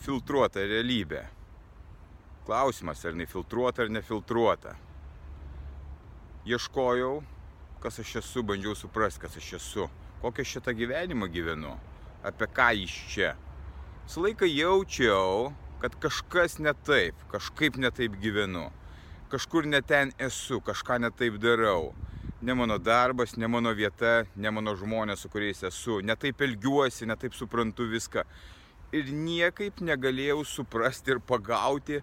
Nefiltruota realybė. Klausimas, ar nefiltruota ar nefiltruota. Ieškojau, kas aš esu, bandžiau suprasti, kas aš esu, kokią šitą gyvenimą gyvenu, apie ką iš čia. Visą laiką jaučiau, kad kažkas ne taip, kažkaip ne taip gyvenu, kažkur ne ten esu, kažką ne taip darau. Ne mano darbas, ne mano vieta, ne mano žmonės, su kuriais esu, ne taip elgiuosi, ne taip suprantu viską. Ir niekaip negalėjau suprasti ir pagauti,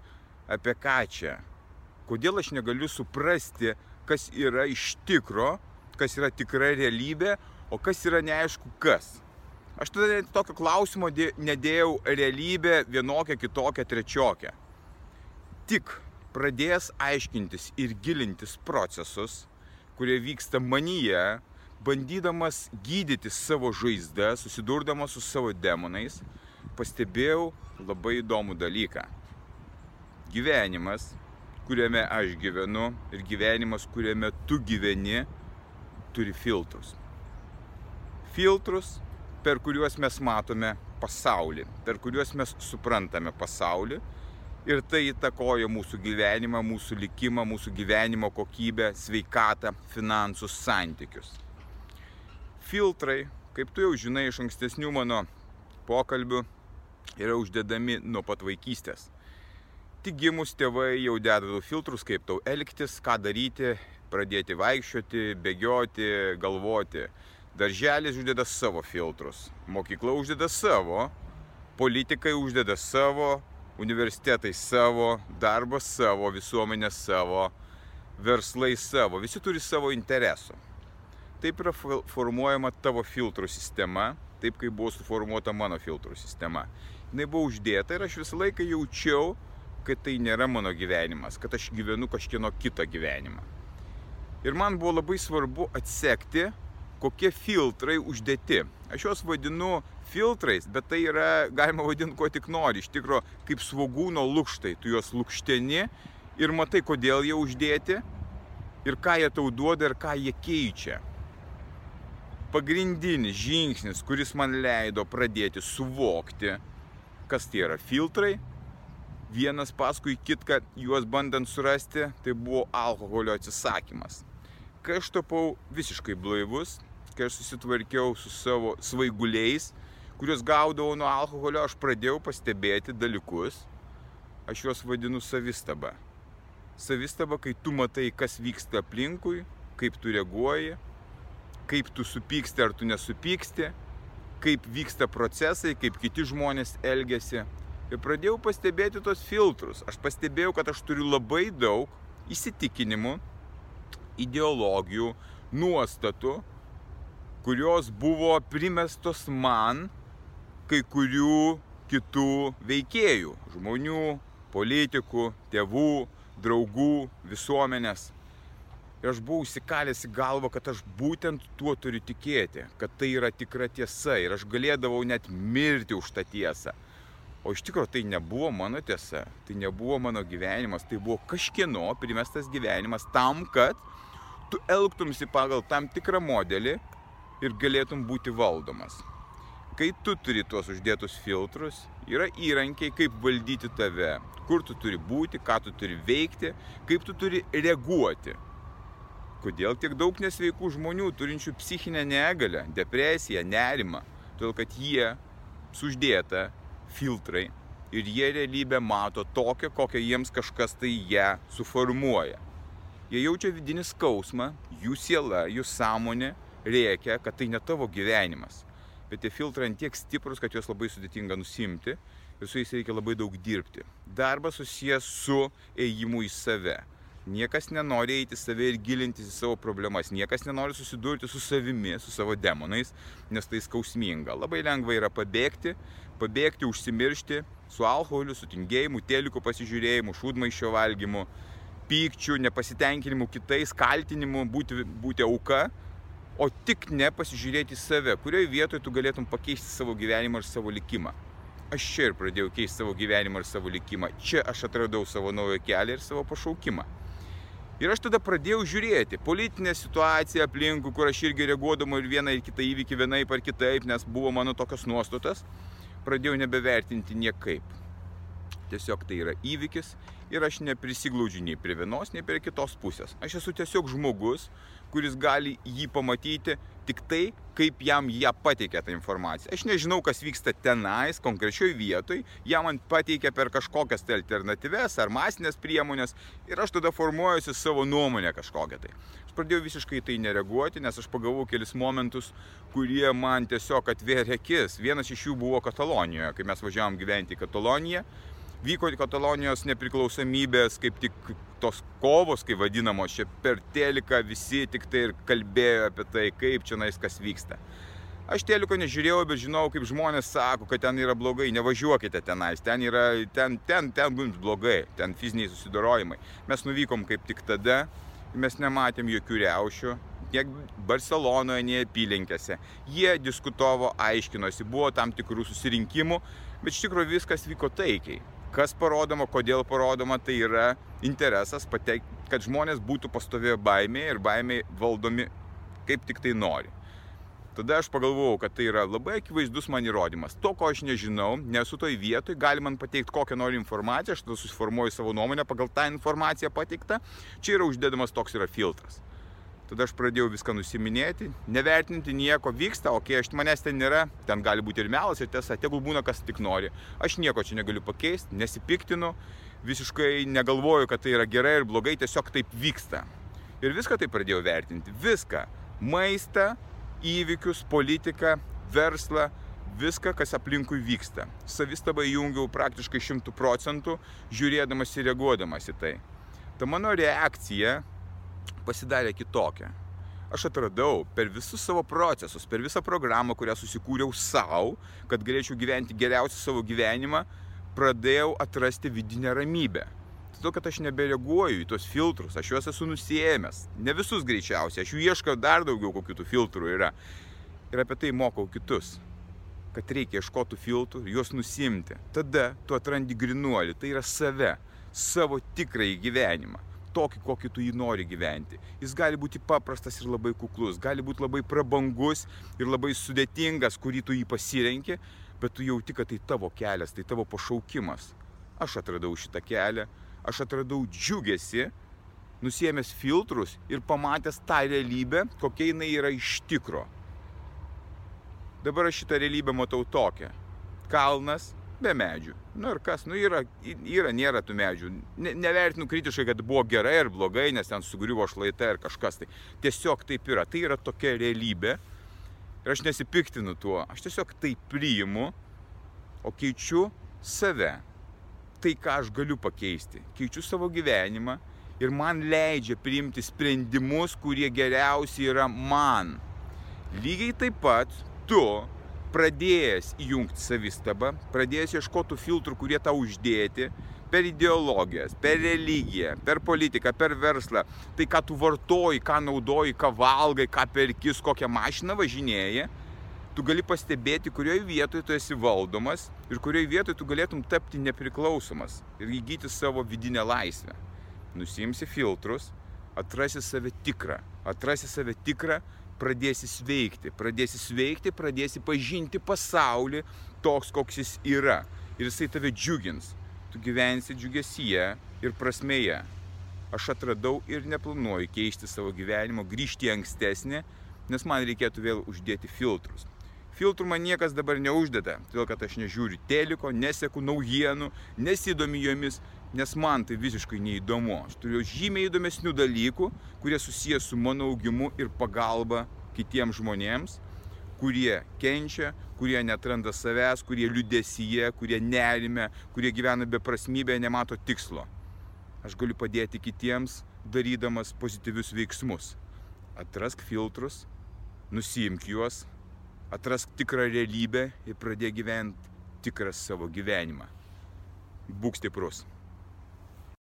apie ką čia. Kodėl aš negaliu suprasti, kas yra iš tikro, kas yra tikra realybė, o kas yra neaišku kas. Aš tada tokio klausimo nedėjau realybę vienokią, kitokią, trečiokią. Tik pradėjęs aiškintis ir gilintis procesus, kurie vyksta manyje, bandydamas gydyti savo žaizdą, susidurdamas su savo demonais, pastebėjau labai įdomų dalyką. Gyvenimas, kuriame aš gyvenu ir gyvenimas, kuriame tu gyveni, turi filtrus. Filtrus, per kuriuos mes matome pasaulį, per kuriuos mes suprantame pasaulį ir tai įtakoja mūsų gyvenimą, mūsų likimą, mūsų gyvenimo kokybę, sveikatą, finansus, santykius. Filtrai, kaip tu jau žinai iš ankstesnių mano pokalbių, yra uždedami nuo pat vaikystės. Tik gimus tėvai jau deda filtrus, kaip tau elgtis, ką daryti, pradėti vaikščioti, bėgioti, galvoti. Darželis uždeda savo filtrus, mokykla uždeda savo, politikai uždeda savo, universitetai savo, darbas savo, visuomenė savo, verslai savo, visi turi savo interesų. Taip yra formuojama tavo filtrų sistema, taip kaip buvo suformuota mano filtrų sistema. Jis buvo uždėta ir aš visą laiką jaučiau, kad tai nėra mano gyvenimas, kad aš gyvenu kažkieno kito gyvenimą. Ir man buvo labai svarbu atsekti, kokie filtrai uždėti. Aš juos vadinu filtrais, bet tai yra, galima vadinti kuo tik nori, iš tikrųjų kaip svogūno lūkštai. Tu juos lūkšteni ir matai, kodėl jie uždėti ir ką jie tau duoda ir ką jie keičia. Pagrindinis žingsnis, kuris man leido pradėti suvokti, kas tai yra filtrai, vienas paskui kitką juos bandant surasti, tai buvo alkoholio atsisakymas. Kai aš tapau visiškai blaivus, kai aš susitvarkiau su savo svaiguliais, kuriuos gaudavau nuo alkoholio, aš pradėjau pastebėti dalykus, aš juos vadinu savistaba. Savistaba, kai tu matai, kas vyksta aplinkui, kaip tu reaguoji, kaip tu supyksti ar tu nesupyksti, kaip vyksta procesai, kaip kiti žmonės elgesi. Ir pradėjau pastebėti tos filtrus. Aš pastebėjau, kad aš turiu labai daug įsitikinimų, ideologijų, nuostatų, kurios buvo primestos man kai kurių kitų veikėjų, žmonių, politikų, tėvų, draugų, visuomenės. Ir aš buvau įsikalęs į galvą, kad aš būtent tuo turiu tikėti, kad tai yra tikra tiesa ir aš galėdavau net mirti už tą tiesą. O iš tikrųjų tai nebuvo mano tiesa, tai nebuvo mano gyvenimas, tai buvo kažkieno primestas gyvenimas tam, kad tu elgtumsi pagal tam tikrą modelį, ir galėtum būti valdomas. Kai tu turi tuos uždėtus filtrus, yra įrankiai, kaip valdyti tave, kur tu turi būti, ką tu turi veikti, kaip tu turi reaguoti. Kodėl tiek daug nesveikų žmonių turinčių psichinę negalę, depresiją, nerimą? Todėl, kad jie suždėta filtrai ir jie realybę mato tokią, kokią jiems kažkas tai ją suformuoja. Jie jaučia vidinį skausmą, jų siela, jų sąmonė rėkia, kad tai ne tavo gyvenimas. Bet tie filtrai ant tiek stiprus, kad juos labai sudėtinga nusimti ir su jais reikia labai daug dirbti. Darbas susijęs su ėjimu į save. Niekas nenori eiti į save ir gilintis į savo problemas. Niekas nenori susidurti su savimi, su savo demonais, nes tai skausminga. Labai lengva yra pabėgti, pabėgti, užsimiršti su alkoholiu, su tingėjimu, telikų pasižiūrėjimu, šūdmaišio valgymu, pykčiu, nepasitenkinimu kitais, kaltinimu, būti, būti auka, o tik ne pasižiūrėti į save, kurioje vietoje tu galėtum pakeisti savo gyvenimą ir savo likimą. Aš čia ir pradėjau keisti savo gyvenimą ir savo likimą. Čia aš atradau savo naują kelią ir savo pašaukimą. Ir aš tada pradėjau žiūrėti politinę situaciją aplinkų, kur aš irgi reaguodama ir vieną ir kitą įvykį vienaip ar kitaip, nes buvo mano tokios nuostatos, pradėjau nebevertinti niekaip. Tiesiog tai yra įvykis ir aš neprisiglaudžiu nei prie vienos, nei prie kitos pusės. Aš esu tiesiog žmogus, kuris gali jį pamatyti tik tai, kaip jam ją pateikia tą informaciją. Aš nežinau, kas vyksta tenais, konkrečioj vietoj, ją man pateikia per kažkokias tai alternatyves ar masinės priemonės ir aš tada formuojuosi savo nuomonę kažkokią tai. Aš pradėjau visiškai tai nereaguoti, nes aš pagavau kelis momentus, kurie man tiesiog atvėrė akis. Vienas iš jų buvo Katalonijoje, kai mes važiavom gyventi į Kataloniją vyko Katalonijos nepriklausomybės, kaip tik tos kovos, kaip vadinamos, čia per teliką visi tik tai ir kalbėjo apie tai, kaip čia nais kas vyksta. Aš teliko nežiūrėjau, bet žinau, kaip žmonės sako, kad ten yra blogai, nevažiuokite tenais, ten yra, ten, ten, ten bus blogai, ten fiziniai susidorojimai. Mes nuvykom kaip tik tada, mes nematėm jokių reušių, tiek Barcelonoje, nei apylinkėse. Jie diskutavo, aiškinosi, buvo tam tikrų susirinkimų, bet iš tikrųjų viskas vyko taikiai kas parodoma, kodėl parodoma, tai yra interesas, patek, kad žmonės būtų pastovėję baimėje ir baimėje valdomi kaip tik tai nori. Tada aš pagalvojau, kad tai yra labai akivaizdus man įrodymas. To, ko aš nežinau, nesu toj vietoj, gali man pateikti kokią nori informaciją, aš tada susiformuoju savo nuomonę pagal tą informaciją pateiktą. Čia yra uždedamas toks yra filtras. Tada aš pradėjau viską nusiminėti, nevertinti nieko, vyksta, okei, okay, aš manęs ten nėra, ten gali būti ir melas, ir tiesa, tegul būna kas tik nori. Aš nieko čia negaliu pakeisti, nesipiktinu, visiškai negalvoju, kad tai yra gerai ir blogai, tiesiog taip vyksta. Ir viską taip pradėjau vertinti. Viską. Maistą, įvykius, politiką, verslą, viską, kas aplinkui vyksta. Savistabą įjungiau praktiškai šimtų procentų, žiūrėdamas ir reaguodamas į tai. Ta mano reakcija pasidarė kitokia. Aš atradau per visus savo procesus, per visą programą, kurią susikūriau savo, kad galėčiau gyventi geriausią savo gyvenimą, pradėjau atrasti vidinę ramybę. Todėl, kad aš nebereaguoju į tos filtrus, aš juos esu nusėmęs. Ne visus greičiausiai, aš jų ieškau dar daugiau, kokių tų filtrų yra. Ir apie tai mokau kitus kad reikia ieškoti filtrų, juos nusimti. Tada tu atrandi grinuolį, tai yra save, savo tikrąjį gyvenimą tokį, kokį tu jį nori gyventi. Jis gali būti paprastas ir labai kuklus, gali būti labai prabangus ir labai sudėtingas, kurį tu jį pasirenki, bet tu jauti, kad tai tavo kelias, tai tavo pašaukimas. Aš atradau šitą kelią, aš atradau džiugesi, nusiemęs filtrus ir pamatęs tą realybę, kokia jinai yra iš tikro. Dabar aš šitą realybę matau tokią. Kalnas, be medžių. Nu ir kas, nu yra, yra, nėra tų medžių. Ne, nevertinu kritiškai, kad buvo gerai ar blogai, nes ten sugriuvo šlaitai ar kažkas tai. Tiesiog taip yra. Tai yra tokia realybė. Ir aš nesipiktinu tuo. Aš tiesiog tai priimu, o keičiu save. Tai, ką aš galiu pakeisti. Keičiu savo gyvenimą ir man leidžia priimti sprendimus, kurie geriausi yra man. Lygiai taip pat tu pradėjęs įjungti savistabą, pradėjęs ieškoti filtrų, kurie tau uždėti per ideologijas, per religiją, per politiką, per verslą, tai ką tu vartoji, ką naudoji, ką valgai, ką perkis, kokią mašiną važinėji, tu gali pastebėti, kurioje vietoje tu esi valdomas ir kurioje vietoje tu galėtum tapti nepriklausomas ir įgyti savo vidinę laisvę. Nusimsi filtrus, atrasi save tikrą, atrasi save tikrą pradėsi sveikti, pradėsi sveikti, pradėsi pažinti pasaulį toks, koks jis yra. Ir jisai tave džiugins. Tu gyvensi džiugesyje ir prasmėje. Aš atradau ir neplanuoju keisti savo gyvenimo, grįžti į ankstesnį, nes man reikėtų vėl uždėti filtrus. Filtrų man niekas dabar neuždeda, todėl kad aš nežiūriu teliko, neseku naujienų, nesidomi jomis, nes man tai visiškai neįdomu. Aš turiu žymiai įdomesnių dalykų, kurie susijęs su mano augimu ir pagalba kitiems žmonėms, kurie kenčia, kurie netranda savęs, kurie liudesyje, kurie nerime, kurie gyvena beprasmybėje, nemato tikslo. Aš galiu padėti kitiems, darydamas pozityvius veiksmus. Atrask filtrus, nusimk juos, atrask tikrą realybę ir pradėk gyventi tikrą savo gyvenimą. Būk stiprus.